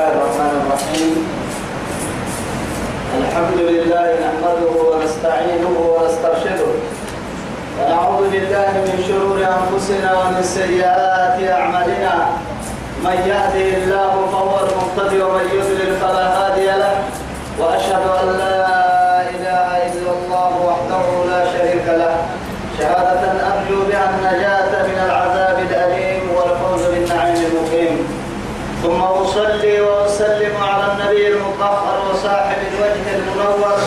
الله الرحمن الرحيم. الحمد لله نحمده ونستعينه ونسترشده. ونعوذ بالله من شرور أنفسنا ومن سيئات أعمالنا. من يهده الله فهو المقتدي ومن يضلل فلا هادي له. وأشهد أن لا المنور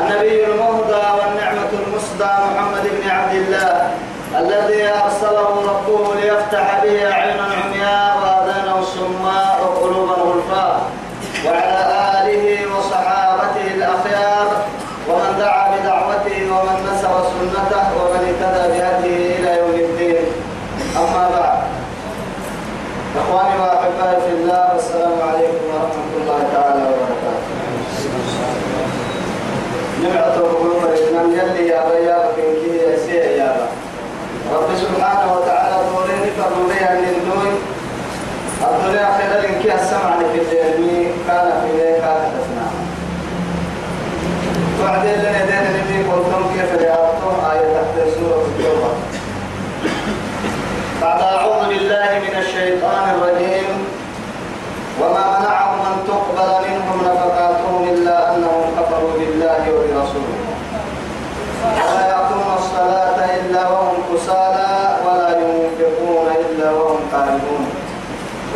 النبي المهدى والنعمة المسدى محمد بن عبد الله الذي أرسله ربه ليفتح به عينا عمياء وآذانا صماء وقلوبا غلفاء وعلى آله وصحابته الأخيار ومن دعا بدعوته ومن نسر سنته ومن اهتدى بهديه إلى يوم الدين أما بعد إخواني وأحبائي في الله والسلام عليكم ورحمة الله تعالى وبركاته. نبعث قلوب الإسلام يلي يا بيا وكنكي يا سي يا با. رب سبحانه وتعالى دوريني فرمي أن الدنيا الدنيا خير السمع في الدنيا كان في ذلك كان تسمع دين النبي قلتم كيف رياضتم آية تحت سورة التوبة. بعد أعوذ بالله من الشيطان الرجيم وما منعهم أن تقبل منهم نفقاتهم إلا أنهم كفروا بالله وبرسوله ولا يأتون الصلاة إلا وهم كسالى ولا ينفقون إلا وهم كارهون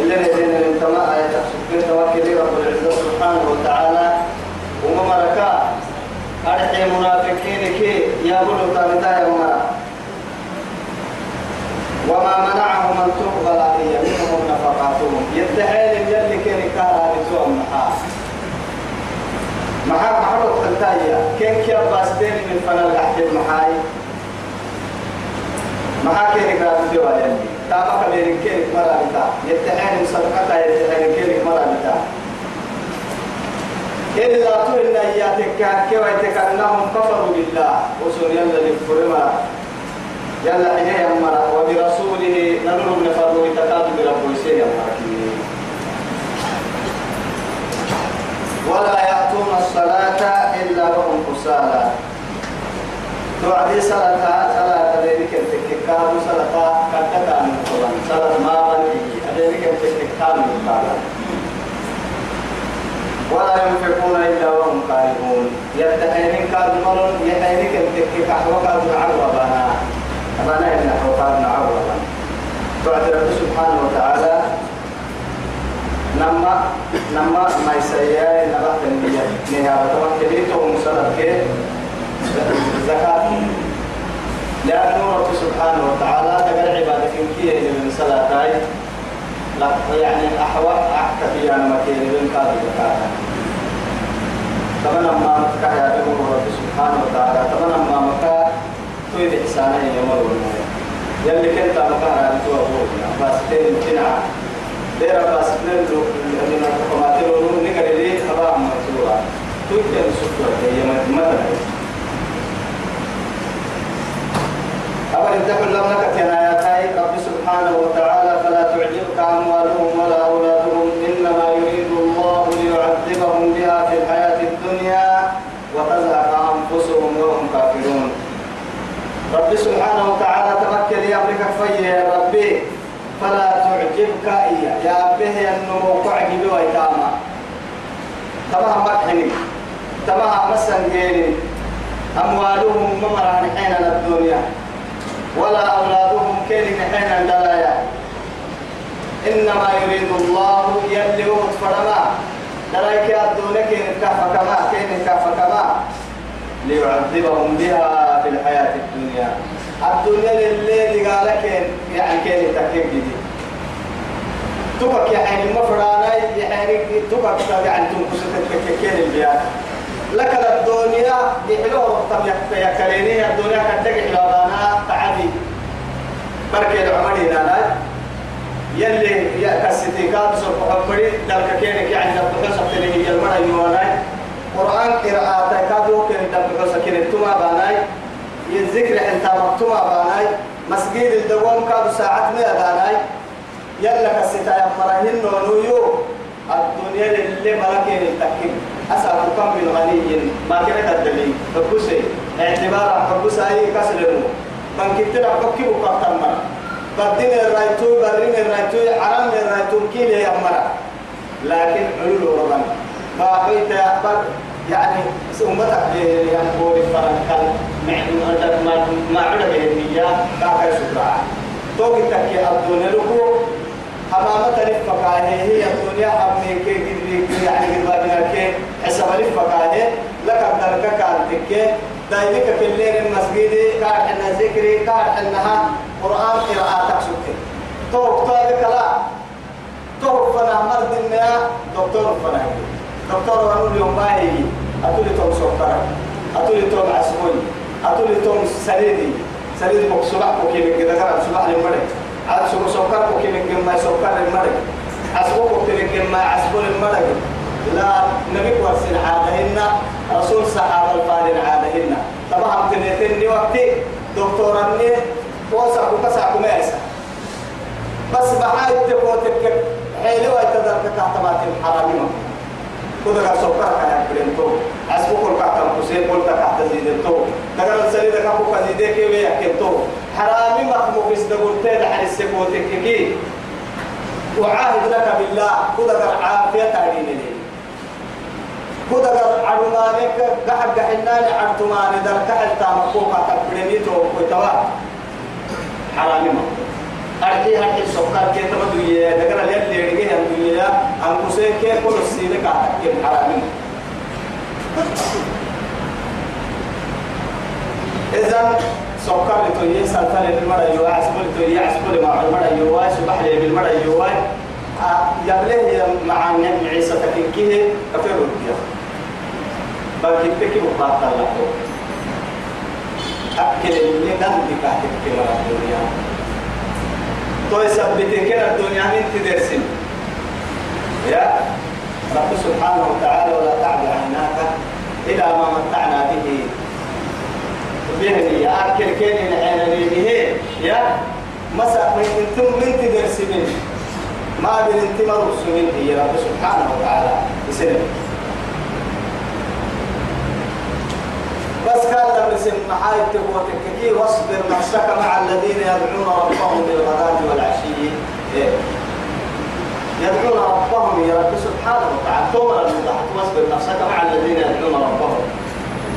إلا الذين انتماء آية سبحانه توكل رب العزة سبحانه وتعالى وممركا أرحي منافقين كي يقولوا تامتا يا مرا وما منعهم أن تقبل هي منهم نفقاتهم. يدعين يلي كان كارا بتوم محا محا محا تنتايا كان كي أباس بيني من فنا الأحد المحاي. محا كان كارا بتوم يلي تاما كبير كان مرا بتا. يدعين صدقتا يدعين كان مرا بتا. إلا تؤمن إياتك كيف أنهم كفروا بالله. وسن يلا للفرما يلا حجي أمرا وبرسوله ننور من فرضه تكاد برب يسير ولا يأتون الصلاة إلا وهم كسالى. توعدي صلاة صلاة ذلك التككار صلاة من القرآن صلاة ما بني ذلك التككار من القرآن ولا ينفقون إلا وهم كارهون. يتحينك المرون يحينك التككار وكاد معربنا أمانة إن حوقاتنا عوضا بعد رب سبحانه وتعالى. نما نما ما يسيا نبات النية. نهاية طبعا كبيرته مسلم كي زكاة. لأنه رب سبحانه وتعالى تقل عبادة كي من صلاة لا يعني أحوى أحكى في أنا مكين من كاد طبعا ما مكة يا رب سبحانه وتعالى. طبعا ما مكة تويد إحسانه يمر يلي كنت مكان أنتوا أبوه. بس تين تنع دير بس نلو من الحكومات لو نقدر لي أبا مطلوبا تويد كن سكر هي مثلا أبا انتقل لم نكت آياتي رب سبحانه وتعالى فلا تعجبك أموالهم ولا أولادهم إنما يريد الله ليعذبهم بها في الحياة الدنيا وتزهق أنفسهم وهم كافرون رب سبحانه وتعالى تمكن يا أمريكا فيا يا ربي. فلا تعجبك إيا يا به النمو قعد بويتاما تمام مكحني. تمام مسن جيني. أموالهم ممرا نحين الدنيا. ولا أولادهم كين نحين الدلايا إنما يريد الله يلي وقت فرما. دلايك الدنيا كين كهف كما كين كهف كما. ليعذبهم بها في الحياة الدنيا. الدنيا اللي قال كين يعني كين تكيك دي. تبك يعني مفرانا يعني تبك يعني تنقص كين البيات لك الدنيا يحلوه وقتم يكريني الدنيا كتك حلوانا تعدي. بركي العمري لانا يلي يكسيتي كاب سوف حبري دلك كينك يعني دلك حسبتني هي المرأة يوانا قرآن قراءة كادو كن دبعو سكين تما باناي. يذكر انت مكتوما باناي. مسجد الدوام كادو ساعات ما باناي. يلا كسيتا يا مرهن نونيو الدنيا اللي ملكين التكين. أسأل كم من غني. ما كانت الدليل فكسي اعتبار فكسي أي كسر من كتير أبكي وقتل مرة بدين الرأيتو برين الرأيتو عرم الرأيتو كيلي يا مرة لكن علول ربنا. فأحيت أكبر يعني أمتك يعني هو فرنكال ما ما عدا به النية كاكا سكرا توقي تكي الدنيا لكو حمامة لفكا هي الدنيا أمي كي قدري يعني قد بابنا كي حسب لفكا لك الدركة كانتك دايمك كلين المسجد كار حنا ذكري كار حنها قرآن قراءة سكت توك توك لا. توك فنا مرد النيا دكتور فنا دكتور وانو اليوم ما هي أتولي توم سكر أتولي توم عسوي أتولي توم سريدي سريدي بك سبع بكي من كذا كلام سبع للمرد عاد سبع سكر بكي من كم سكر للمرد عسبو بكي من كم عسبو للمرد لا نبي ورسل عادهن رسول صحابة الفارن عادهن. طبعا تنتني وقتي دكتورني وسع وكسع كميسا بس بحاجة تقوتك حيلي ويتدرك تحت بات الحرام كذا قال سكر كان برينتو أسبوع كل كاتم حسين كل تحت زيدتو. دقل السرير كابو كزيدة كي ويحكتو حرامي مخمو بس دقول تيد حرس سكوتك كي وعاهد لك بالله. كذا قال عافية تعليني كذا قال عدمانك. قحب قحناني عدتماني در كحل تامكوكا تكبرنيتو ويتوا حرامي مخمو. أركي هركي سكر كي تبدو يا دكرا لين ليرجع هم دنيا أم كسي كي كل السنة كاتك كي حرامين إذا سكر لتوي سلطان المرة يوا عسبول توي عسبول مع المرة يوا سبح لي بالمرة يوا يبله مع النبي عيسى تكيكيه كفر الدنيا بل كيف بقى الله أكل اللي نندي كاتك الدنيا تو يثبتين كده الدنيا من تدرسين يا رب سبحانه وتعالى ولا تعد عيناك إلى ما متعنا به. يا أكل كين العين به يا مسا من أنتم من تدرسين ما بين أنتم مرسومين يا رب سبحانه وتعالى. بسلم. بس كان لما اسم محايد تقوتك كي واصبر نفسك مع الذين يدعون ربهم بالغداة والعشي. إيه. يدعون ربهم يا رب سبحانه وتعالى. تمر المضحك واصبر نفسك مع الذين يدعون ربهم.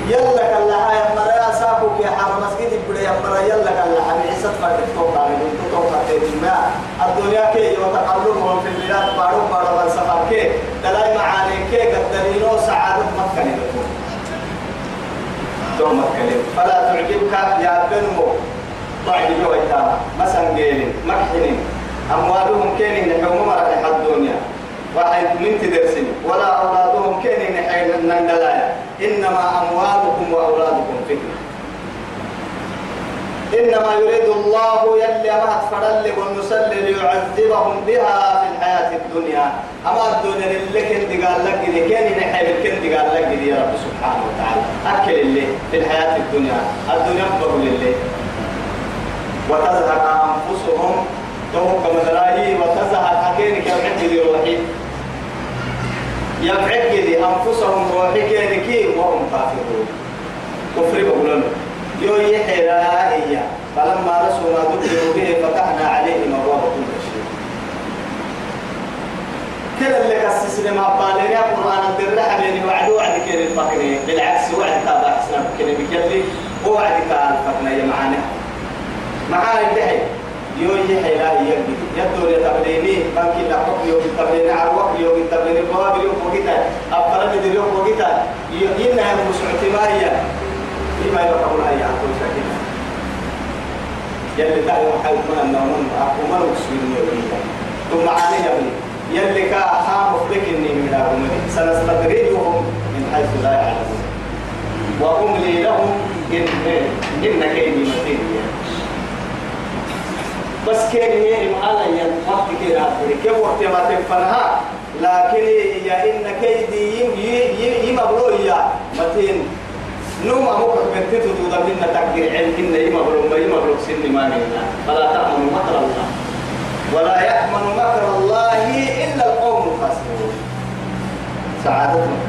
يلا كلا هاي مرة ساكوك يا حرم مسجد بدي مرة يلا كلا حبي عيسى فرق توقع من توقع ما الدنيا كي وتقلبهم في البلاد بارو بارو بالسفر كي. دلاي معاني كي قدرينو سعادة مكة لكم دوم الكلم. فلا تعجبك يا بنمو ضعي جويتا مثلا قيل مكحن أموالهم كين نحوم مرة الدنيا. واحد من تدرسني. ولا أولادهم كين نحين النندلايا إنما أموالكم وأولادكم فتنة. إنما يريد الله يلي ما تفرل ونسل ليعذبهم بها في الحياة الدنيا. أما الدنيا اللي كنت قال لك دي كان نحيب كنت قال لك يا رب سبحانه وتعالى. أكل اللي في الحياة الدنيا. الدنيا أكبر لله وتزهق أنفسهم. توك مدراهي وتزهق حكينك يبعد دي روحي. يبعد دي أنفسهم روحي كينكي وهم كافرون. كفر بقولون يو يحيرا هي فلما رسوا ما ذكروا به فتحنا عليهم أبواب كل شيء. كلا اللي كسس لما بالين يا قرآن الدر حبيبي وعد وعد كين الفقرين بالعكس وعد تابع اسلام كين بكلي وعد كان الفقنا يا معانا معانا الدحي يو يحيرا هي يدور يتبليني بانكي لا حكم يوم التبلين عروق يوم التبلين القوابل يوم وقتا أفضل من يوم وقتا ينها مسعتي ما لما يرحمون أي عقل ساكنة يلي تعالى محل من النوم أقوم المسلمين يوميا ثم علي يبني. يلي كا خام بك إني من أمري سنستدرجهم من حيث لا يعلمون. وأملي لهم إن إن كيدي متين بس كان هي إمعانا ين وقت كده كيف وقت ما تفنها لكن يا إن كيدي يم يم يمبرو يا متين نوم أمك بنت تدود منا تقدير علم إن يمبرو ما يمبرو سن ما نينا. فلا تأمن مكر الله. ولا يأمن مكر الله إلا القوم الفاسقون سعادتهم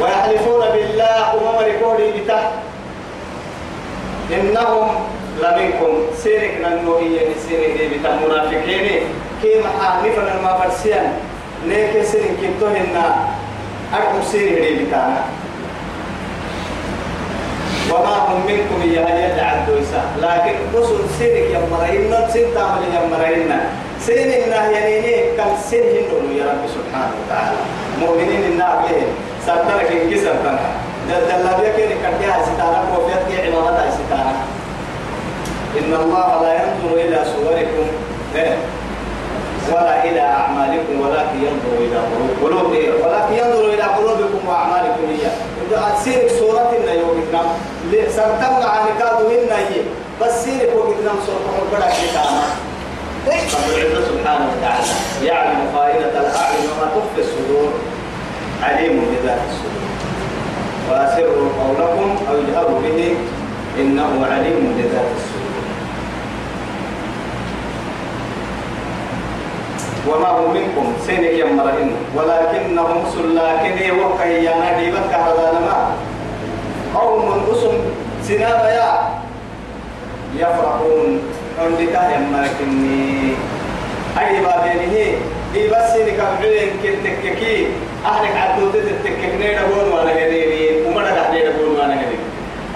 ويحلفون بالله وما مريكوري بتا إنهم لمنكم. سيرك ننوهي سيرك بتا منافقين. كي محانفنا ما فرسيا ليك سيرك كتوهن أرحم سيرك بتانا. وما هم منكم يا يدعى الدويسة لكن رسل سيرك يا مرينا سين تعمل يا مرينا سين إنه ينيني كم سين يا رب سبحانه وتعالى. مؤمنين إنه ليه؟ سرتنا كي سرتنا دلنا بيا كي نكتيها ستانا كوفيات كي عمامتها ستانا إن الله لا ينظر إلى صوركم إيه؟ ولا إلى أعمالكم ولكن ينظر إلى قلوب ولكن ينظر إلى قلوبكم وأعمالكم هي سيرك سورة إن يومكنا سرتم عن كادو هي بس سيرك وقتنا سورة حبنا كتانا رب سبحانه وتعالى يعلم خائنة الأعين وما تخفي الصدور. عليم بذات الصدور. وأسروا قولكم أو اجهروا به إنه عليم بذات الصدور. وما هم منكم. سينك يمرهن ولكنهم سلاكن وكي ينادي بك هذا لما. قوم أسم سناب يا يفرحون. عندك يمركني أي بابينه دي بس إنك بعدين كتككي أهلك عدوت تتككني نقول وأنا هنيني وما هنيني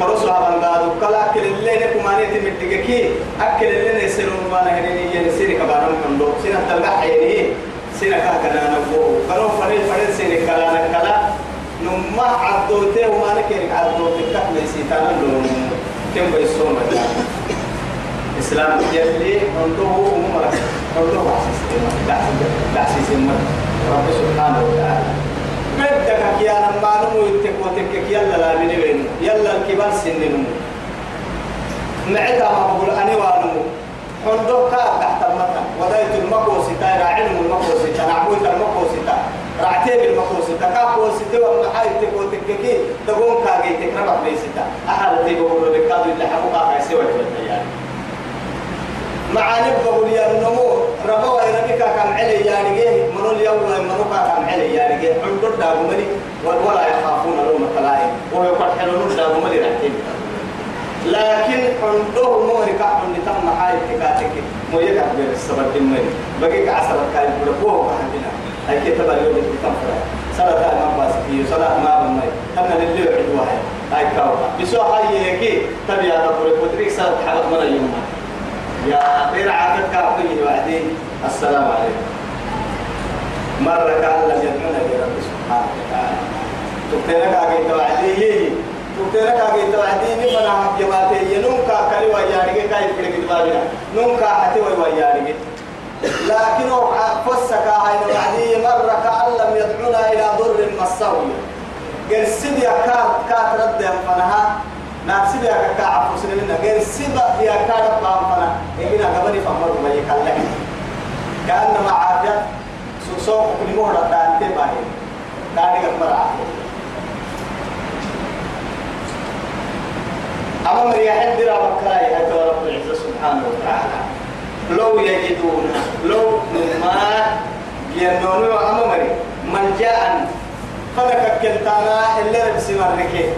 قرصوا هذا قالوا كلا أكل اللي نكماني تمدقكي أكل اللي نسلون وأنا هنيني ينسيني كبارم كندو سنة تلقى حيني سنة كهكنا نبوه كانوا فريد فريد سنة كلا نكلا نما عدوته وما نكيرك عدوته كهنا سيتانا لون كم بيسون إسلام يلي عنده أمور عنده بحسيس رب سبحانه وتعالى بدك يا لما نمو يتك يلا لا بنبين يلا الكبار سن نمو معدا ما بقول أنا وانمو عنده كا تحت المطر. ودايت المقوسة راعين المقوسة نعبوت المقوسة رعتيب المقوسة كاقوسة ومحاي تكو تككي تقوم كاقي تكربك ليسة أحد تيبقوا لك كادو اللي حقوقا كايسي وجبت يعني. معاني بقول يا النمو ربوا يربك كم علي يا منو اليوم منو كم علي يا رجال عندو دابمني ولا يخافون لوم الطلائم ويقول حلون دابمني رحتين لكن عنده مورك عند تم حاي تكاتك مو يقع بين السبب المري بقيك عسل كاي بلقوه عندنا هاي كتب اليوم تكفر صلاة ما باس في صلاة ما بمي أنا اللي يعد واحد. هاي كاو بسوا هاي هيك تبي هذا بقول بدري صلاة حلق من اليوم يا غير عادك كافي وعدي السلام عليكم. مرة كان لم يدعونا رب سبحانه وتعالى تبتلك أجي توعدي تبتلك أجي توعدي نمنا حق جماعتي ينونكا كلي ويارجي كاي فرق دبابنا نونكا حتي ويارجي لكن فسك هاي وعدي مرة كان لم يدعونا إلى ضر مسوي قال سيدي كات كات رد فنها ناكسب يا كاكا عفو سنمنا غير سبا يا كاكا بامفنا إبنا قبلي فمر ما يكلم كأنما عافية سوق كل مهرة دانتي باهي داني قبل عافية أما من يحد را بكاي هذا رب العزة سبحانه وتعالى لو يجدون لو ما ينونوا أما مري من جاء فلك كنتانا اللي ربسي مركي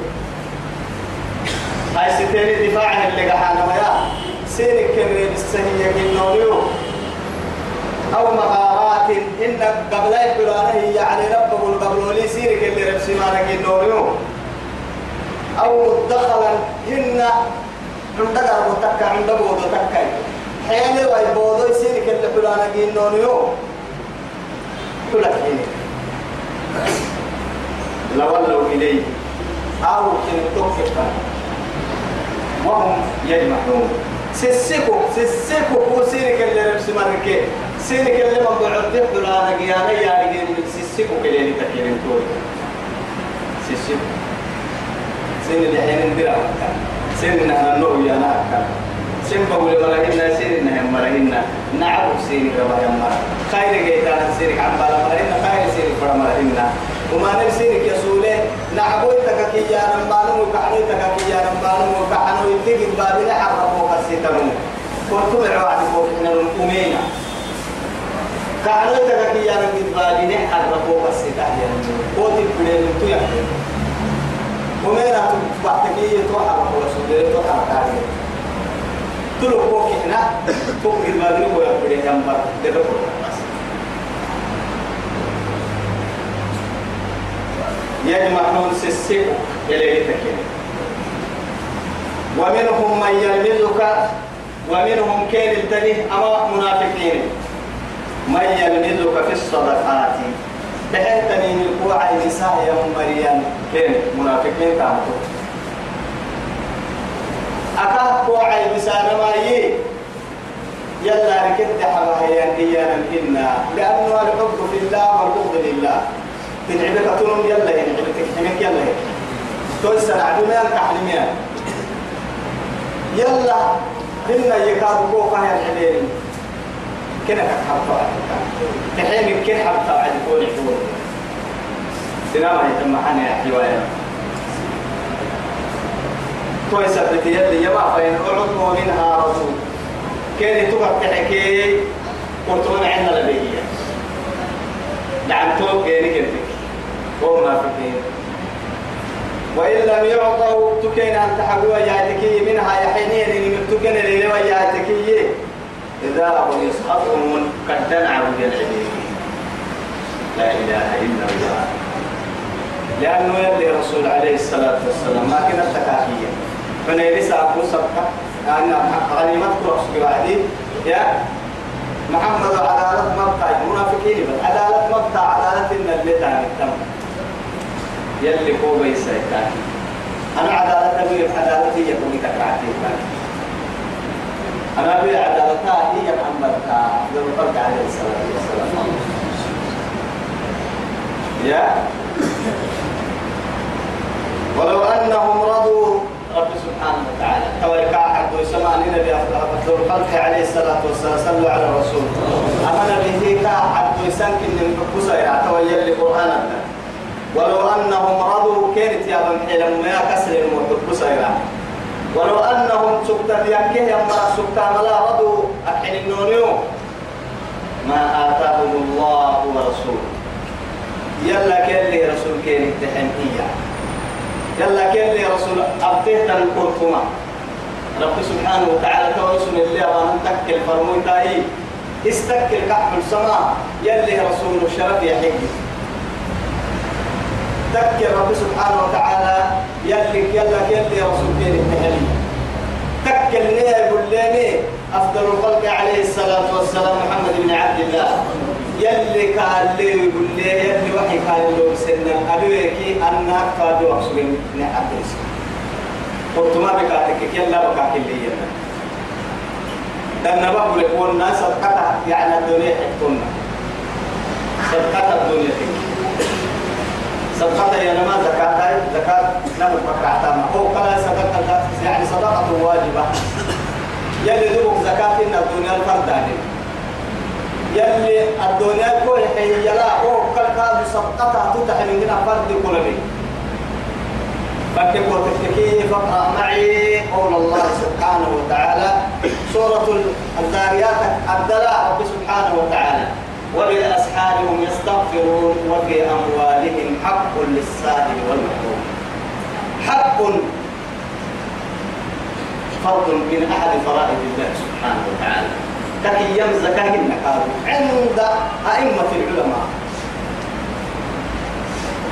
هاي ستيني دفاع اللي قحانا ويا سيرك كمري بالسهية كنوريو أو مغارات إن قبل يقولون هي يعني ربه قبل لي سيرك اللي ربسي ما كنوريو أو مدخلا هن عند قرب تكا عند بودو تكا حيالي واي بودو سيرك اللي قولون كنوريو كلك هنا لولوا إليه. أو كنتوك وهم يجمعون. سسكو سسكو هو سيرك اللي نفس مركي سيرك اللي من بعد على قيانا يا رجال سسكو كلي تكيرين تقول سسكو سين اللي حين ندير سين إنها نو يا ناكا سين بقول مرهنا سين إنها مرهنا نعم سين كما يمر خير جيتان سيرك عم بالا مرهنا خير سيرك فرا مرهنا وما نرسينك يا سولة نعبوي تكاكي يا رمبانو وكعنوي تكاكي يا رمبانو وكعنوي تيجي بابنا حرقوا قصيتنو قلت بعوعد فوقنا الأمينة كعنوتك كي أنا قد بالي نحن ربوك السلاح يا قوتي بدين تو يحكي ومين أتبعتك يتوحى رسول الله هنا كوك قد بالي هو يحكي جنبر دربو يجمعون سسيكو يلي تكين ومنهم من يلمزك ومنهم كين التنيه أما منافقين. من يلمزك في الصدقات؟ تحتني من قوع النساء يا مريم. كين؟ منافقين تعمتوا أكاد قوع النساء ما يلا ركبت حواهيا إيانا إنا لأنه الحب في الله والبغض لله تنعبك تنم يلا ينعبك حمك يلا توسع عدونا التحليمية يلا هنا يكاد كوكا يا الحليل كنا كحبطة تحيم كن حبطة عاد كون يقول. سلام يتم حنا يا حلوة كويس بتيجي يما فين؟ أعطوا منها رسول. كان تبقى تحكي قلت أنا عندنا لبيجية دعمتوك كيني كنتك. هو منافقين وإن لم يعطوا تكين أن تحقوا ياتكي منها يحينين إن اللي لوا ياتكي إذا هم يسحقون قد تنعوا بالعلم. لا إله إلا الله. لأنه يلي رسول عليه الصلاة والسلام ما كانت تكاكية فنيلس أبو سبقة أن غنيمة كرس بعدي يا محمد عدالة مبقى المنافقين بل عدالة مبقى عدالة إن اللي تعني التم يلي هو بيسايتان أنا عدالة أبي عدالة هي كوني كتعتي أنا أبي عدالتها هي محمد عبد الخلق عليه الصلاة والسلام. يا؟ ولو أنهم رضوا رب سبحانه وتعالى. تويكا حد ويسمع نبي أفضل الخلق عليه الصلاة والسلام. صلوا على الرسول. أمن به كا حد ويسنك إن بكسر تويل القرآن ولو أنهم رضوا كانت يا من حلم ما كسر الموت بكسر ولو أنهم سكت يكيه يما سكت ملا رضوا. أحل النونيو ما آتاهم الله ورسوله. يلا كلي رسول كين التحنية يلا كلي رسول أبتيه تنكركما رب سبحانه وتعالى توسل اللي أمان تكل فرمون تاي استكل كحف السماء. يلي رسول الشرف يا تكل رب سبحانه وتعالى يلي يلا كلي رسول كين التحنية تكل ليه يقول لي أفضل الخلق عليه الصلاة والسلام محمد بن عبد الله. يلي قال لي يقول لي يلي وحي قال له سنة أبيكي أنا فادو أقصد نعبس قلت ما بكاتك يلا بكاك اللي يلا لأن بقول لك والناس صدقتها يعني الدنيا حكتنا صدقتها الدنيا تك صدقتها يا نما زكاة زكاة نمو بكعتها هو كلا صدقة يعني صدقة واجبة. يلي دوبك زكاة إن الدنيا الفرداني يلي الدنيا كل حي يلا هو كل كاد صدقتها تتح من فرد كلني فكيف وتفتكي فقرأ معي قول الله سبحانه وتعالى؟ سورة الذاريات الدلاء رب سبحانه وتعالى. وبالأسحار هم يستغفرون وفي أموالهم حق للسائل والمحروم. حق فرض من أحد فرائض الله سبحانه وتعالى. تكي يمزكه النكار عند أئمة العلماء.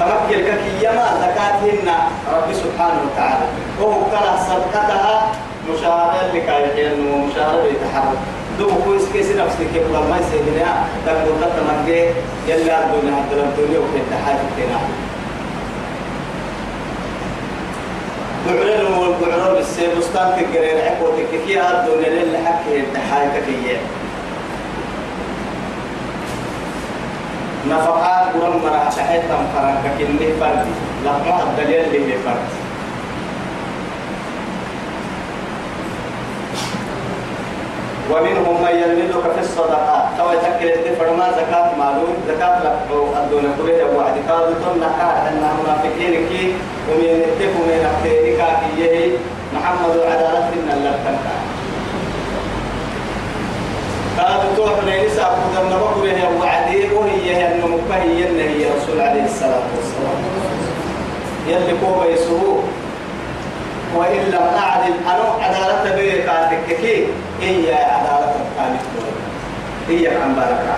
تمكن كي يما زكاتهن رب سبحانه وتعالى. وهو كلا صدقتها مشاهدة لكايحين ومشاهدة يتحرك دو كويس كيس نفسك كيف ما يسيدنا تقول تتمكن يلا الدنيا حتى الدنيا وفي التحاج كنا بعلن والبعلن بالسيب بستان تقرير عقوتك كي الدنيا اللي حكي التحاج كي نفقات قرن مرا تحت فرنك كني فرد لما الدليل اللي فرد ومنهم من يلمزك في الصدقات. تو يتكل الدفر ما زكاة معلوم زكاة لقو الدون كله وعد قال تن كاد أن منافقين كي. ومن يتكو من أحتينك كي محمد عدالة إن الله تنكا قال تو توح ليس أبو ذنب بكره وعدي وهي أن مكهي هي رسول عليه الصلاة والسلام. يلي كوبا يسوه. وإن لم أعدل أنا عدالة بيك كي هي عدالة كانت هي عن بركة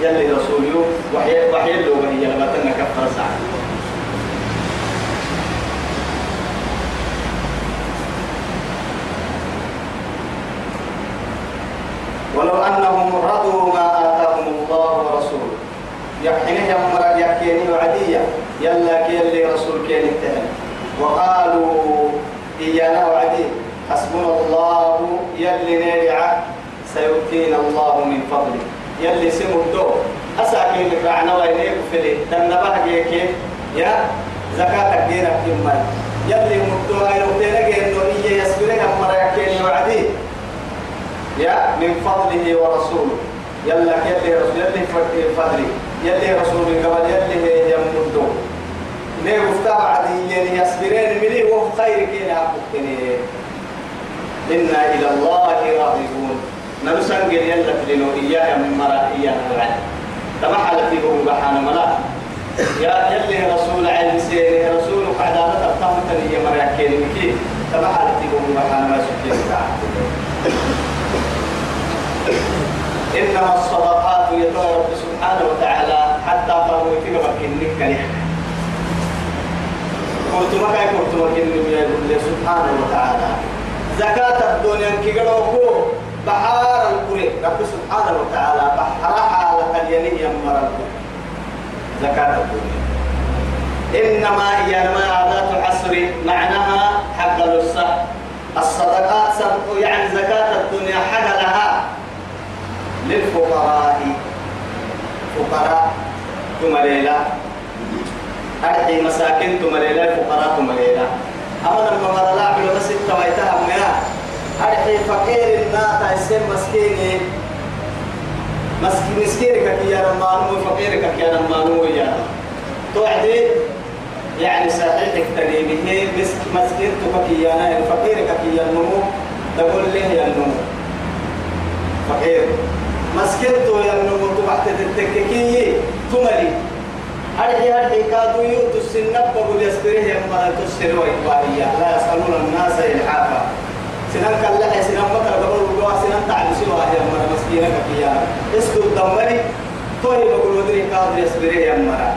يلي رسول يوم وحي وحي له وهي لما تنكفر ساعة ولو أنهم رضوا ما آتاهم الله ورسوله. يحينه يمر يحكيني وعدية يلا كي رسول كين التهن وقالوا إيانا وعدي. حسبنا الله يلي نرجع سيؤتينا الله من فضله. يلي سمو الدو. أساكي لك رعنا وينيك فلي. دنبه كيف يا زكاة دينك كمال يلي مدو أيو تينك إنه إيه يسبرين أمرا يحكيني وعدي. يا من فضله ورسوله. يلا يلي رسول يلي فضلي يلي رسول قبل. يلي يمدو ليه مفتاح عدي يسبرين ملي وهو خير كينا أقوكني إنا إلى الله راغبون نرسل قل يلا تلينو إياه من مرا إياه الوعد تما حالتي هو بحانا ملا يا يلي رسول عين سيري رسول عدالة الطهمة هي مرا كيني كي تما حالتي هو بحانا ما سكين إنما الصدقات يطوى رب سبحانه وتعالى. حتى قالوا يتبع كنك كنك قلت ما كاي قلت ما كنك سبحانه وتعالى زكاة الدنيا كي قالوا بحار القرى رب سبحانه وتعالى بحر حالة اليمين يمر زكاة الدنيا إنما هي ما عادات حصر معناها حق الصح الصدقات يعني زكاة الدنيا حق لها للفقراء فقراء تمريلا أرحي مساكن تمريلا فقراء تمريلا أما لما مرة لا عملوا بس التويتها مياه أرحي فقير الناتا يسير مسكيني. مسكين مسكينك يا رمانو فقيرك يا رمانو يا توعدي؟ يعني صحيحك تريبه مسكين تكيانا فقيرك يا النمو تقول لي يا النمو فقير. مسكنتو يا النمو تبعت تتككي. تملي. أرحي أرحي كادو يؤتوا السنب بقول يسبره يا مرة تسر وإقبالية لا يسألون الناس إلحافا سنان كلا سنان بكر قبل وقوا سنان تعلم سوا يا مرة مسكينك يا اسكو الدمري توي بقول ودري كادو يسبره يا مرة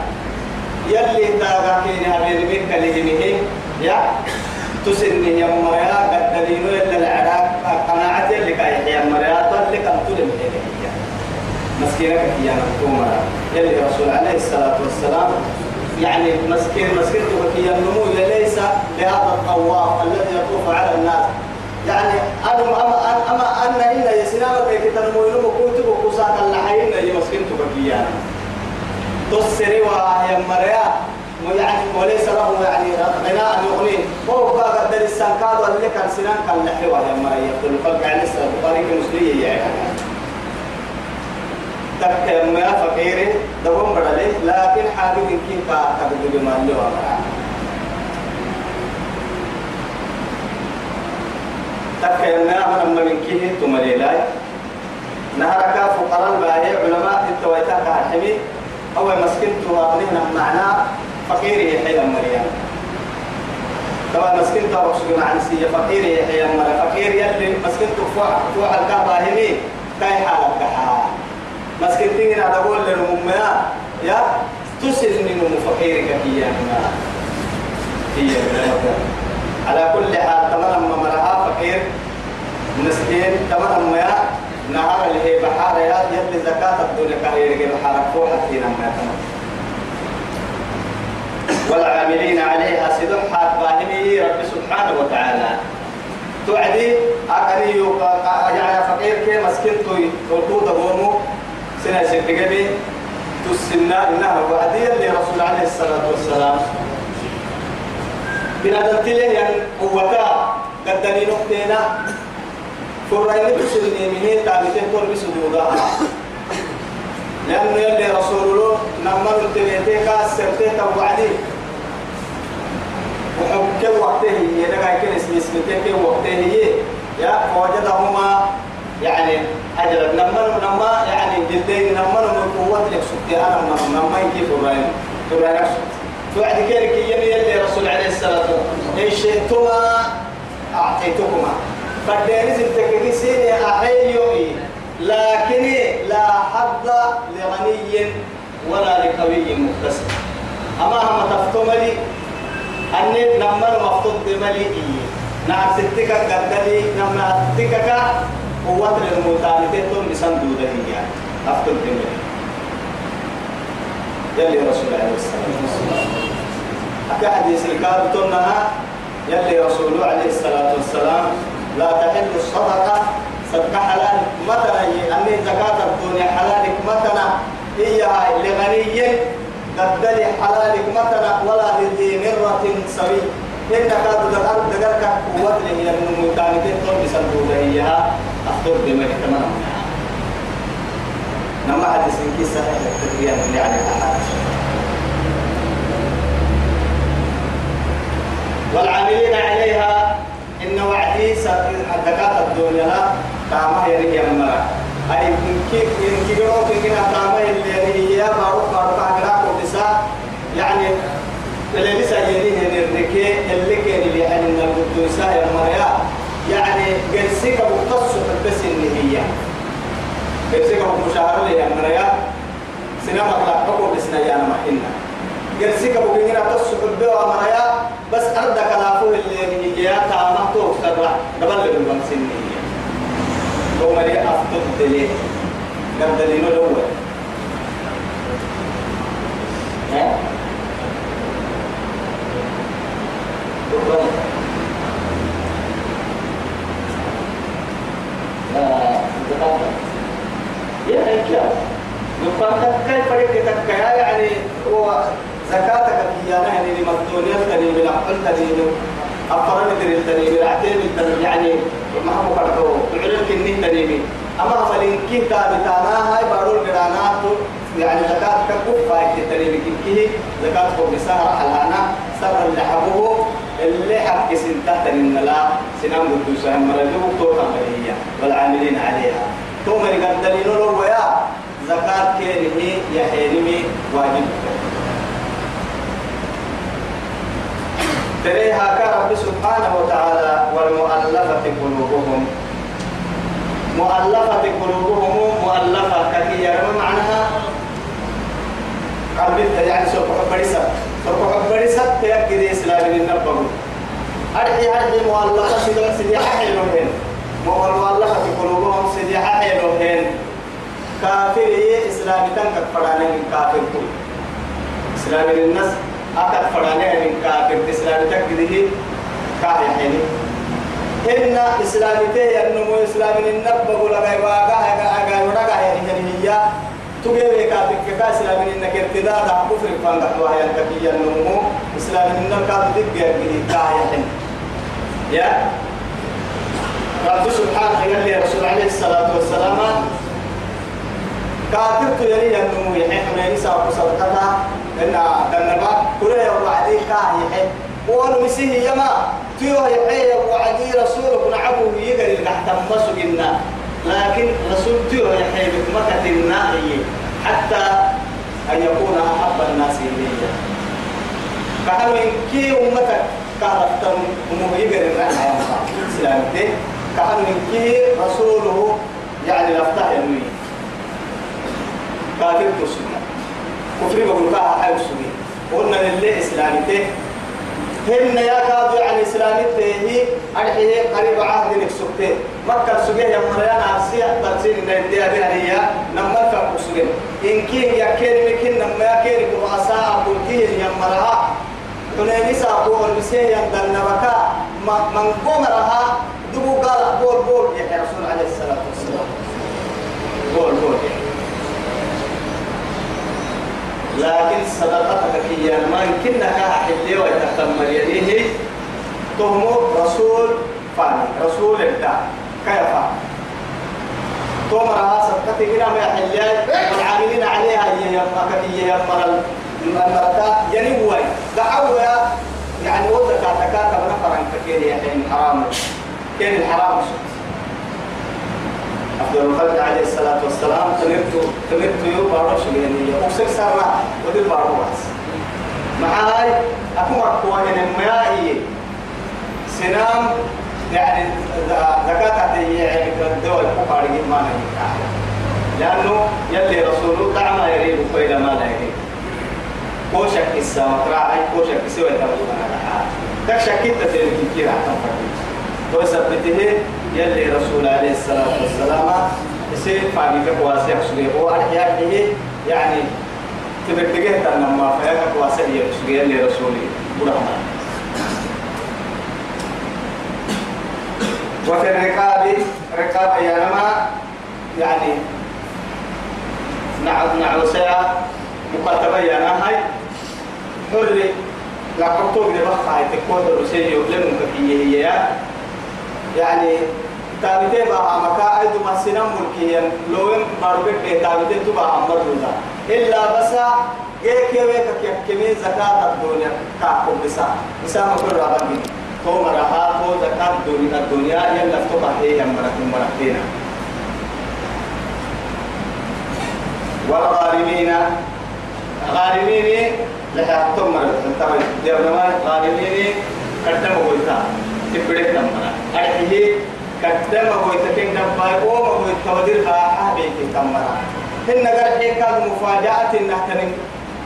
يلي تاغا كيني هبين بك لهمه يا تسني يا مريا قد دلينو إلا العراق قناعة اللي كاي يا مريا تولي كم تلم مسكينك يا نكوما يلي رسول عليه الصلاة والسلام يعني مسكين مسكين تبكي النمو ليس لهذا الطواف الذي يطوف على الناس. يعني أنا أما أما أن إن يسنامك كتنمو ينمو كنت بقصاك اللحين يمسكين تبكي يعني. تسري ويا مريا يعني وليس له يعني غناء يغني. هو بقى قدر السنكاد اللي كان سنان كان لحوا يا مريا. يقول فقع لسه البخاري كمسلية يعني. تك ما فقير دوم بدلة لكن حابب كا تقدر بما له تك ما من من كيه تمليلاي نهرك فقراء الباهي علماء التويتا كحمي أو مسكين توابنهنا معناه فقير يحيى مريم طبعا مسكين تو رسول مع نسية فقير يحيى مريم فقير يلي مسكين تفوح تفوح الكهبة همي كاي حالك كحا مسكين تيجي على قول للمؤمنة يا تسل من فقيرك هي هي على كل حال تمام مرها فقير مسكين تمام يا نهار اللي هي بحار يا يلي زكاة الدنيا كهير بحار فوحة فينا ما والعاملين عليها سدحة فاهمه رب سبحانه وتعالى. توعدي أكني يعني فقير كي مسكين توي دبومو سنة سنتقبي تسنى إنها وعدي اللي رسول عليه الصلاة والسلام. بنادم تليه يعني قوتا قدني نقطينا. فرين تسلني منين تعبتين كل بسجودها لأنه يلي رسول الله نمر التبيتي كاسر تيتا وعدي. وحب وقته هي لقى كل اسم اسم كل وقته هي. يا فوجدهما يعني أجل نما نما يعني جلدين نما نما قوة لك سكتي أنا نما نما يجي فراين فراين أكسر توعد كيرك يلي يلي رسول عليه الصلاة والسلام. إن شئتما أعطيتكما. فالدينيز التكريسين أحيي لكن لا حظ لغني ولا لقوي مقتصر أما هم تفتملي أني نمر مفتوط بملي نعم ستك قدلي نما تكك قوة للمتانتين بسندودة هي أفتوط بملي يلي رسول الله الصلاة والسلام أكا حديث الكاد تنها يلي رسول عليه الصلاة والسلام لا تحل الصدقة صدقة حلال مثلا أني زكاة الدنيا حلالك مثلا هي لغني قدل حلالك مثلا ولا لذي مرة سوي إن كاد دقر دقر قوة لهي النمو تاني تون بسندودة هي أفتوط بملي تمام نما حديث كي صحيح التدريان اللي على الأحاديث والعاملين عليها إن وعدي حدكات الدنيا تامه يريد يمرا أي كيف إن كيرو كنا تامه اللي هي معروف معروف عقلا كوبسا يعني اللي لسه يليه الركي اللي كان اللي يعني من القدوسة يا يعني جلسك هي أبو مشاهر لي أمريا سينما طلع حكم بسنا يا محنا جرسيك أبو بينا تصحب بيو أمريا بس أرد كلافه اللي هي تعمل تو سرع قبل اللي بمسني هو مري أفضل دليل قبل دليل الأول ها لا يا رجال نفرتك كيف ركتك يعني هو زكاتك هي نهني لمقدونية تنين من أحفل تنين أفرن تنين تنين العتيم تنين يعني ما هو كرتو العلم كنين تنين أما فلين كيتا بتانا هاي بارول قرانات يعني زكاة كفو فايت تنين كيه زكاة فوق سهر حلانا سهر اللي حبوه اللي حق سنتا تنين لا سنام قدوسها مرجوه توقع والعاملين عليها توم قد دليل ويا زكاة كينه يحينمي واجب. تريها كرب سبحانه وتعالى والمؤلفة قلوبهم. مؤلفة قلوبهم مؤلفة كثيرة. ما معناها؟ قلبت يعني سوف حبرسة سوف حبرسة تيكد إسلام النبض أرحي أرحي مؤلفة سيدي ححي لهم والمؤلفة قلوبهم سيدي حيلوهن كافر إسلامي تنكت فرانا من كافر كل إسلامي الناس أكت فرانا من كافر إسلامي تكده كاهي حيني إن إسلامي تيه النمو إسلامي النبغ لغاي واقع أغاي ورقع يعني هي تجيب كافر كا إسلامي إنك ارتداد كفر فانك وهي الكفية النمو إسلامي إنك كافر تجيب كاهي حيني يا رب سبحانه قال لي رسول عليه الصلاة والسلام. كاتبت يلي أنه يحيي حميني سوى صدقتها إن دنبا كل يوم وعدي كاه يحيي. وأنا مسيه يما تيو يحيي وعدي رسولك نعبه يقري تحت مسجنا لكن رسول تيو يحيي بكمكة النائي. حتى أن يكون أحب الناس إليه فهل كي أمتك كهربتم أمه يقري الرحمة سلامتي كأن كي رسوله يعني لفتح ينوي كافر تسمى كفر بقول كاها حي سمي. قلنا لله إسلامته هن يا كادو يعني إسلامته هي أرحيه قريب عهد لك سكته مكة سجيه يا مريان عرسية. برسين إن الدنيا بها هي نمر فاق سجيه إن كيه يا كيري مكين نما كرؤساء أقول كيه يا مرها. تنين ساقو المسيح يندل نبكا من قمرها دبو قال بول بول يا رسول عليه الصلاة والسلام. بول بول. لكن صدقتك هي ما يمكنك حلي ويتكمل يديه تهمو رسول فاني رسول الله كيف؟ تمر صدقتك إلى ما يحلي والعاملين عليها هي يمك هي يمر المرتا ينوي. دعوا يعني وضع تكاتا من فرنك كيري حين حرام. كان الحرام أفضل الخلق عليه الصلاة والسلام تمرت تمرت يو بارو شغلني أكسر سرنا ودي بارو بس معاي أكو أكو أنا ما هي سنام يعني زكاة يعني الدول كفار ما نجح لأنه يلي رسوله دع ما يريد وإلى ما لا يريد. كوشك السماء راعي كوشك سوى تبغى تكشك كده تلك كثير عن وثبته يلي رسول عليه الصلاة والسلام. يصير فاقي كواسع سوري هو أحياء يعني تبتجه تنما فيك كواسع يسوري يلي رسولي. برحمة. وفي الركاب ركاب يانما يعني نعم نعم ساعة مكتبة يانا هاي. حري لا كتب لبخا تكون الرسول يبلغ كفيه هي. يعني تابتي بقى مكا أيضا ما سنم ملكيا لو إن باربك تابتي تبقى عمر دودا إلا بس جيك يويك كمي زكاة الدنيا كاكم بسا. بسا ما كل رابطين تو مرها تو زكاة الدنيا الدنيا يلا فتبع هي مركم مركتين والغارمين غارمين لحياتهم مرة تبع ديرنا غارمين قدموا قلتا تبرك نمنا أرحيه قدم هو يتكين دباي أو هو يتودر باحة بيت كمرا هن قرحي كان مفاجأة نحتن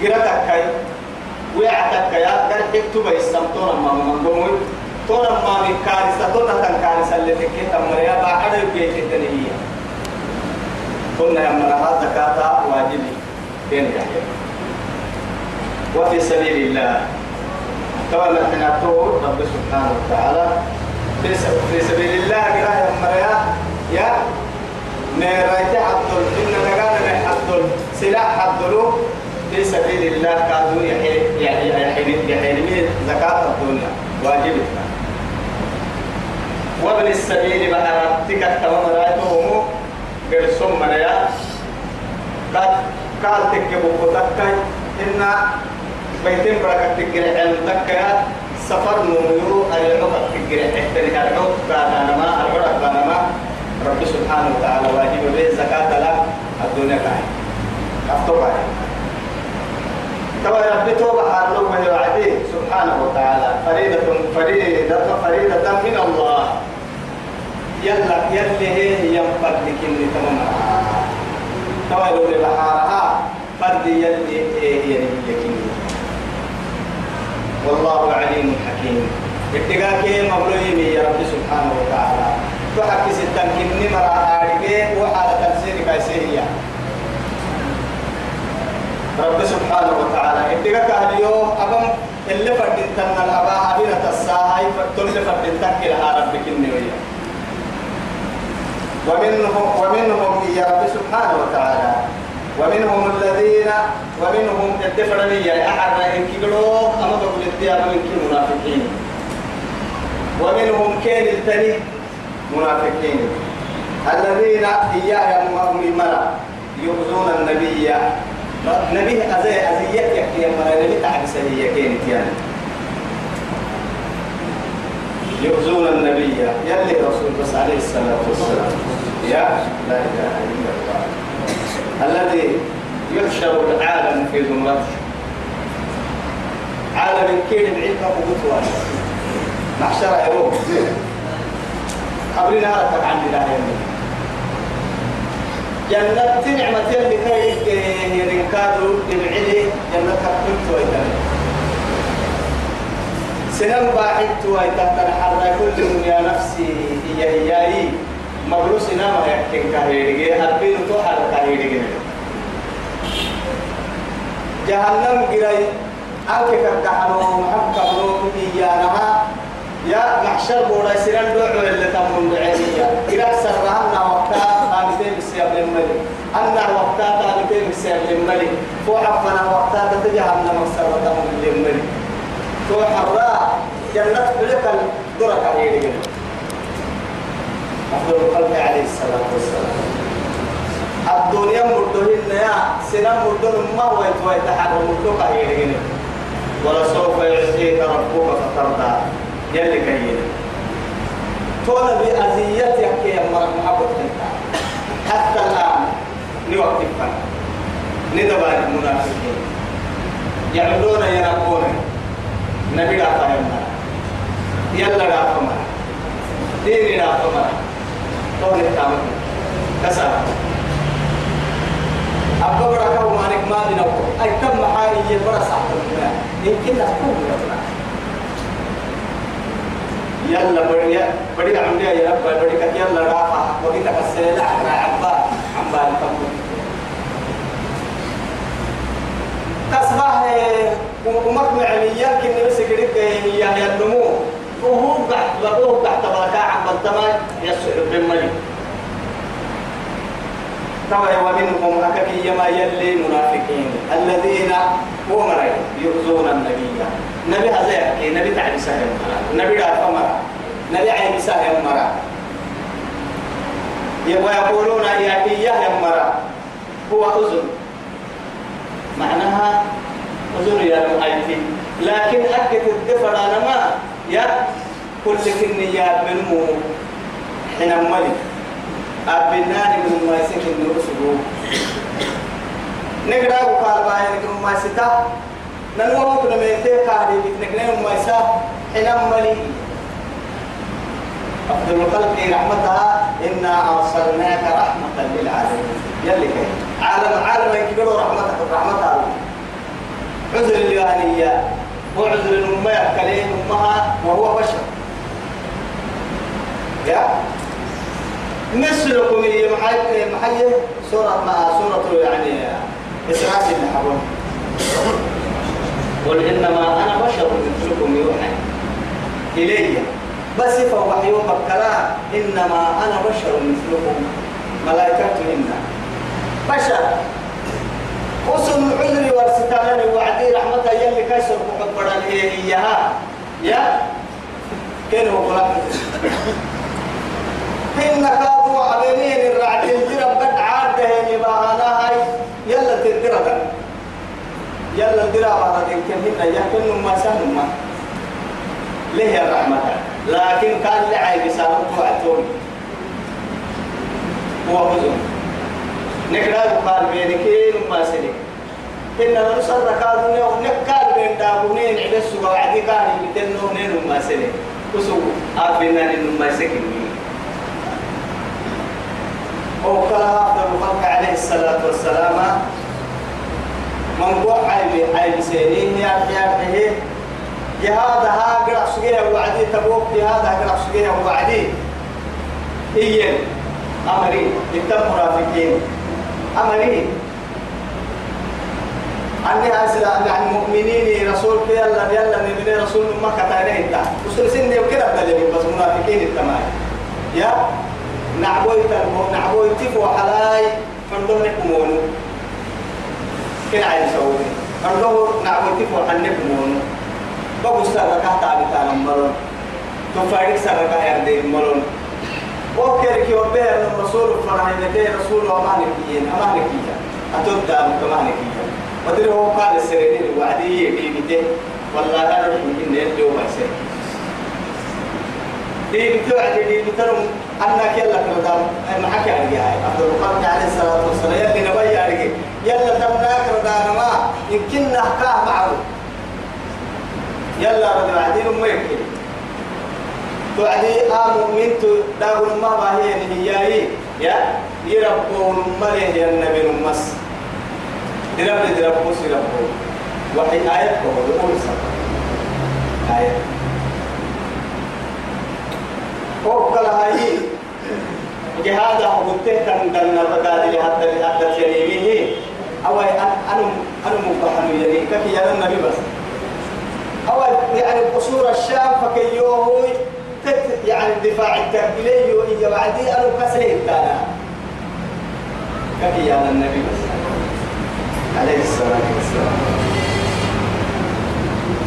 قرتك كي ويعتك يا قرحي تبا يستمتون ما من قومي تون ما من كارثة تون تن كارثة اللي تكين تمرا يا بعد بيت التنهية قلنا يا مرها زكاة واجبي بين وفي سبيل الله نحن نقول رب سبحانه وتعالى في سبيل الله قراءة مريا يا نرايت عبدل إن نقال عبدل سلاح عبدلو في سبيل الله كادوا يحيي يعني يحيي يحيي زكاة الدنيا واجبتنا وابن السبيل بحر تكت تمام رايته قرصم مريا قد قال تكبو تكاي إن بيتين بركة تجري علم تكا سفر نميو العقب تجري تحتري العقب بعد ما العقب بعد ما رب سبحانه وتعالى واجب به زكاة لا الدنيا كاي. أفتوى توا رب توبة حارلو وهي وعدي سبحانه وتعالى فريدة فريدة فريدة من الله. يلا يلي هي ينفد لكن تمام توا لو بحارها. فرد يلي هي يلي والله عليم حكيم اتقاك مبلوين يا رب سبحانه وتعالى. تحكي ستان كني مرا آرقه وحالة تنسيني كايسيريا رب سبحانه وتعالى. اتقاك اليوم. أبم اللي فردين تنى الأبا عبيرة الساهي فتل فردين تكي لها رب كني ويا ومنهم ومنهم يا رب سبحانه وتعالى. ومنهم الذين ومنهم الدفرنية أحد إن كيلو أما بقول الديار من كي منافقين ومنهم كين التاني منافقين. الذين إياه مؤمنا يؤذون النبي. نبي أزي أزيات يحكي مرا نبي تعب سهية كين تيان يؤذون النبي. يلي رسول بس عليه الصلاة والسلام. يا لا إله إلا الله. الذي يحشر العالم في زمرته. عالم كيل بعيد قوته محشر يروح قبلنا هلكك عن الله جنة نعمة اللي كيف ينكادوا للعلي جنة كنت ويتم سنم باحث ويتم الحرة كل يا نفسي هي هي مبروس نام يحكي كهيرجي هربين تو حال كهيرجي جهنم جراي أكيد كحلو محكم لو إياها يا محشر بودا سيران دو اللي تمون بعينيا إلى سرنا وقتا قامتين بسياب الملك أنا وقتا قامتين بسياب الملك فوحفنا وقتا تتجهنم سرنا من الملك فوحرا جنة بلك الدرك عليه أفضل الخلق عليه الصلاة والسلام الدنيا مردهن يا سنة مردهن ما هو يتوى يتحرر مردوك هي ولا سوف يعطيك ربك فترضى. يلي كيين. تونا بأذيتك يا مرق محبت أنت. حتى الآن. نوقف فن ندبان المنافقين يعملون ينقون نبي لا يلا لا دين لا قول التامل كسر أبقى بركة ومانك ما بنقول أي كم محاري يبرا صاحب يمكن أكون يلا بدي بدي عملي يا رب بدي كتير يلا رافع وقت كسر لا عبا عبا الكم تصبح ومك معليا كني بس كده يا يا النمو وهو قاعد وهو قاعد تبارك عم بنتما يسوع بملي طبعا ومنهم أكاكي يما يلي منافقين الذين هم يؤذون النبي. نبي هذا نبي تعالي سهل نبي رافع مرة نبي عين سهل مرة ويقولون يا إياه مرة هو أذن. معناها أذن يا المؤيتين لكن أكد الدفر أنا ما؟ يا كل كنيات منه حين ملك أبناني من ما يسكن نرسلو نقرأ وقال باي نقرأ ما ستا ننوه كنا ميتة قاعدة نقرأ ما يسا حين ملك أفضل الخلق رحمتها. إنا أرسلناك رحمة للعالمين. يلي كي. عالم عالم يكبروا رحمتك رحمتها. عذر اليوانية وعذر الأمة يأكلين أمها وهو بشر. يا؟ مثلكم هي محي محي. سورة ما سورة يعني إسراء حبون. قل إنما أنا بشر مثلكم يوحى إلي. بس فوحي بكرا إنما أنا بشر مثلكم. ملائكة إنا. بشر. وصل عذري ورستانني وعدي رحمتها يلي إياها. يا؟ كين هو إن كادوا عبينين الرعد الجرى بد عاد هني باهانا هاي. يلا تدرى يلا الدرى بعد يمكن هنا يمكن ما سهل ما. ليه الرحمة لكن كان لعي بسالم توعدون هو بزن نقرأ قال بينكين ما سنك إن نصر كادوا نكال بين دابونين عند السبع عدي كان يتنو نين ما سنك وسوق أبينا نين ما سنك وقال أفضل الخلق عليه الصلاة والسلام. من قوة عيب عيب سينين يا يا جهادها قرأ سجيها وعدي تبوك جهادها قرأ سجيها وعدي إيين أمري إنت مرافقين. أمري. أني أسلا عن المؤمنين رسول يلا يلا من رسول ما كتانه إنت وصل سنة وكذا بدل بس منافقين التمام يا؟ نعبوي تنمو نعبوي تفو حلاي فندم نكمونو كنا عايز سووني فندم نعبوي تفو حن نكمونو بابو سارة كهتا بتانا ملون تفارق سارة كهير ملون كي وبير الرسول فرح لكي رسول وما نكيين. أما نكيين. أتودا كما نكيين. ودري هو قال السريرين وعدي بيبته والله أنا رحمة إن يدعو ما يسير دي بتوعد دي بترم أنك يلا كردام معك يا عبد القادر عليه الصلاة والسلام يلي نبي يا يلا تمناك ردام ما يمكن نحكاه معه يلا رد بعدين ما يمكن توعدي آم من داغ ما باهي هي يا يربون مليه يا النبي المس يرب يرب يرب وحي آية كهول أول آية. وكل هاي. جهاد حبته كان دنا بدال لحد لحد شريمه أو أنا أنا مبهم يعني كفي يا النبي بس. أو يعني قصور الشام فكيوه تت يعني الدفاع التقبيلي وهي بعدي أنا كسره تانا كفي يا النبي بس. عليه الصلاة والسلام.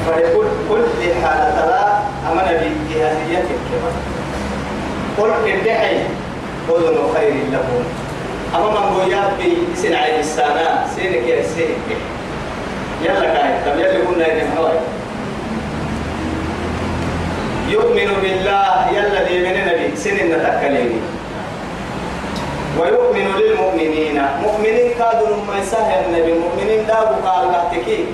فيقول كل حالة لا أمن بجهازيتك. قل ادعي أذن خير لكم. أما من قويات بي سن عيد السنة سينك يا سينك يلا كاي طب يلي قلنا يا حواي يؤمن بالله يلا دي من نبي سن نتكلمي ويؤمن للمؤمنين. مؤمنين كادوا ما يسهل النبي مؤمنين دابوا قال بحتكي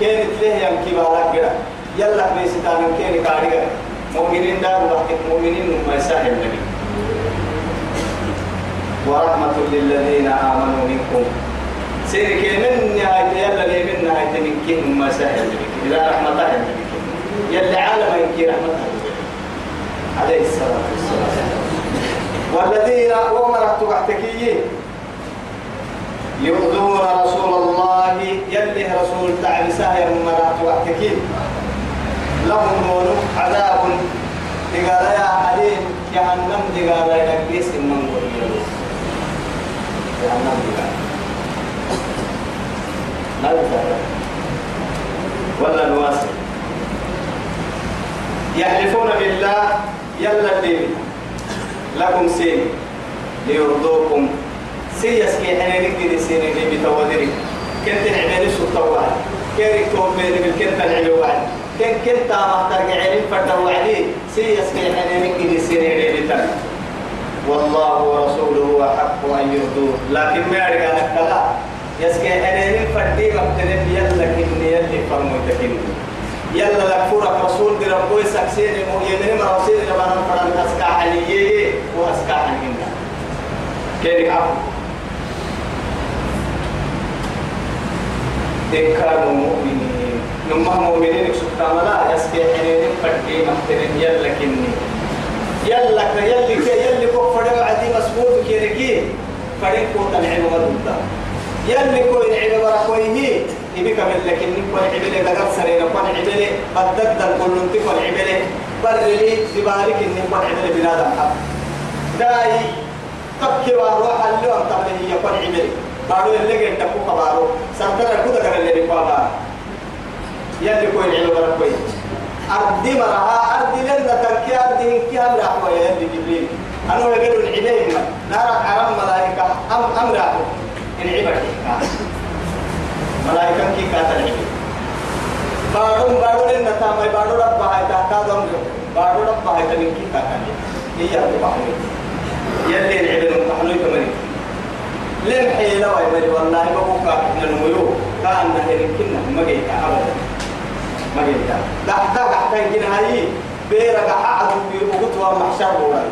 كانت له يمكي بالك يلا بيستان كان كاريا مؤمنين دابوا بحتك مؤمنين ما يسهل النبي ورحمة للذين آمنوا منكم. سيرك من نهاية يلا لي من نهاية من كين ما سهل النبي إذا رحمة الله يلا عالم ينكي رحمة عليه الصلاة والسلام. والذين أمرت تحتكي يؤذون رسول الله يلي رسول تعالى سايا مرات تحتكي لهم عذاب. دقال يا عليم جهنم دقال كيس من جهنم دقال ولا نواسي. يحلفون بالله يلا الدين. لكم سين ليرضوكم. سيس كي حنا نقدر سين اللي بتودري كنت نعمل سلطة واحد كيرك توبيني بالكنت نعمل واحد كن كنت ما ترجعين فرد وعدي سيس كي حنا نقدر سين اللي بتودري والله ورسوله أحق أن يرضوه. لكن ما يرجع لك يسكي أنا فردي مبتدئ يلا كني يلي فرموتكني يلا لك فرق رسول دي ربوي سكسيني يمني مرسيني لما نفرن أسكا حنيي وأسكا حنينا كيري عفو. إن كانوا مؤمنين. نما مؤمنين سبحان الله يسكي حنين فردي مبتدئ يلا كني. يلا يلي يلي كفر وعدي مسؤول كيركي. فريق قوة العلم والدولة يلي كوين عبارة كويه يبيك من لكن كون عبلة دقر سرينا كون عبلة بدد كل نتي كون عبلة. برلي سبالك إن كون عبلة بنادم حب داي تبكي وروح اللي أنت هي كون عبلة. بارو اللي جنت كوكا بارو سنتر كودا كان اللي بقى يلي كوين عبارة كويه أردي مرها أردي لنا تركي أردي إن كي أمر أحوى يلي جبريل. أنا يقولون العبيد نار حرام ملائكة أم أحوى إن عبر ملائكة كي كاتل عبر بارو بارو لنا تامي بارو رب هاي تحتا دم بارو رب هاي تنين كي كاتل هي أبو بحمي يلي العبر محلوي كمري لم حيلا ويبري والله بقوكا إحنا نميو كان نهر كنا مجيتا أبدا مجيتا دحتا دحتا يمكن هاي بيرا قحا بيقوتوا محشر بوراي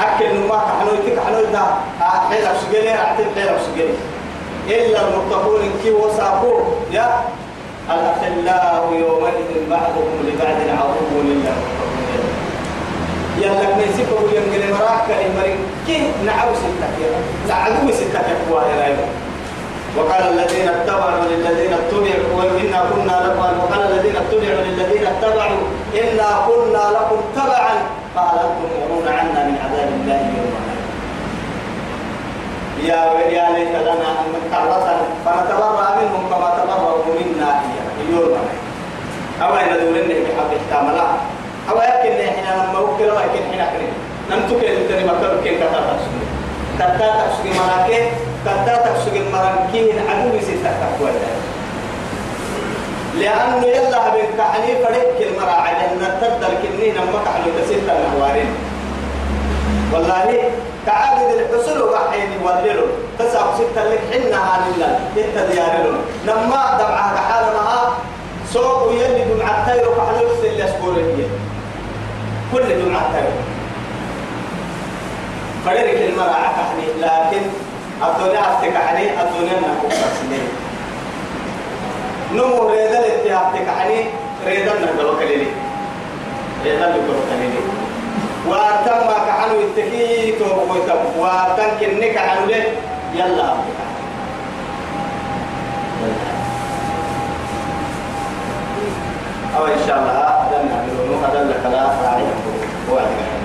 أكل نما كحنو يتك حنو دا حيل أسجلي أعتب حيل أسجلي إلا المتقون كي وصابو يا الأخلاء يومئذ بعضهم لبعض عدو لله. يلا نسيب أقول يوم مراك المرين كي نعو ستة نعدو يا وقال الذين اتبعوا للذين اتبعوا وإنا كنا لكم. وقال الذين اتبعوا للذين اتبعوا إنا كنا لكم تبعا قال أنتم مرون عنا من عذاب الله يوم يا يا ليت لنا أن كرة فنتبرأ منهم كما تبرأوا منا يوم أو إن دولنا بحق التاملا أو يمكن إحنا لما وكل ما يمكن إحنا كريم. نمتك اللي مكر كين كتا تسوي كتا تسوي مراكي كتا تسوي مراكي عدو ستة تقوى لأنه يلا بين كحني فريق كلمة عجلنا تقدر كنين أما كحلو تسيطة الحوارين والله كعادة الحصول وحين يوللون تسعة ستة لك حنا الله إنت ديارلون. لما دمعها كحالة معها سوق يلي دمعة التايرو كحلو يفسل يسكور هي. كل دمعة التايرو فريق كلمة كحني لكن الدنيا أفتكحني الدنيا نكون سنين نمو ريدا الاتحاد تكعني ريدا نقلو كليلي. ريدا نقلو كليلي. وتم كحنو التكي توقيتم وتم كنك عنو يلا. أو إن شاء الله هذا نعمل هذا لك لا راعي. وعدك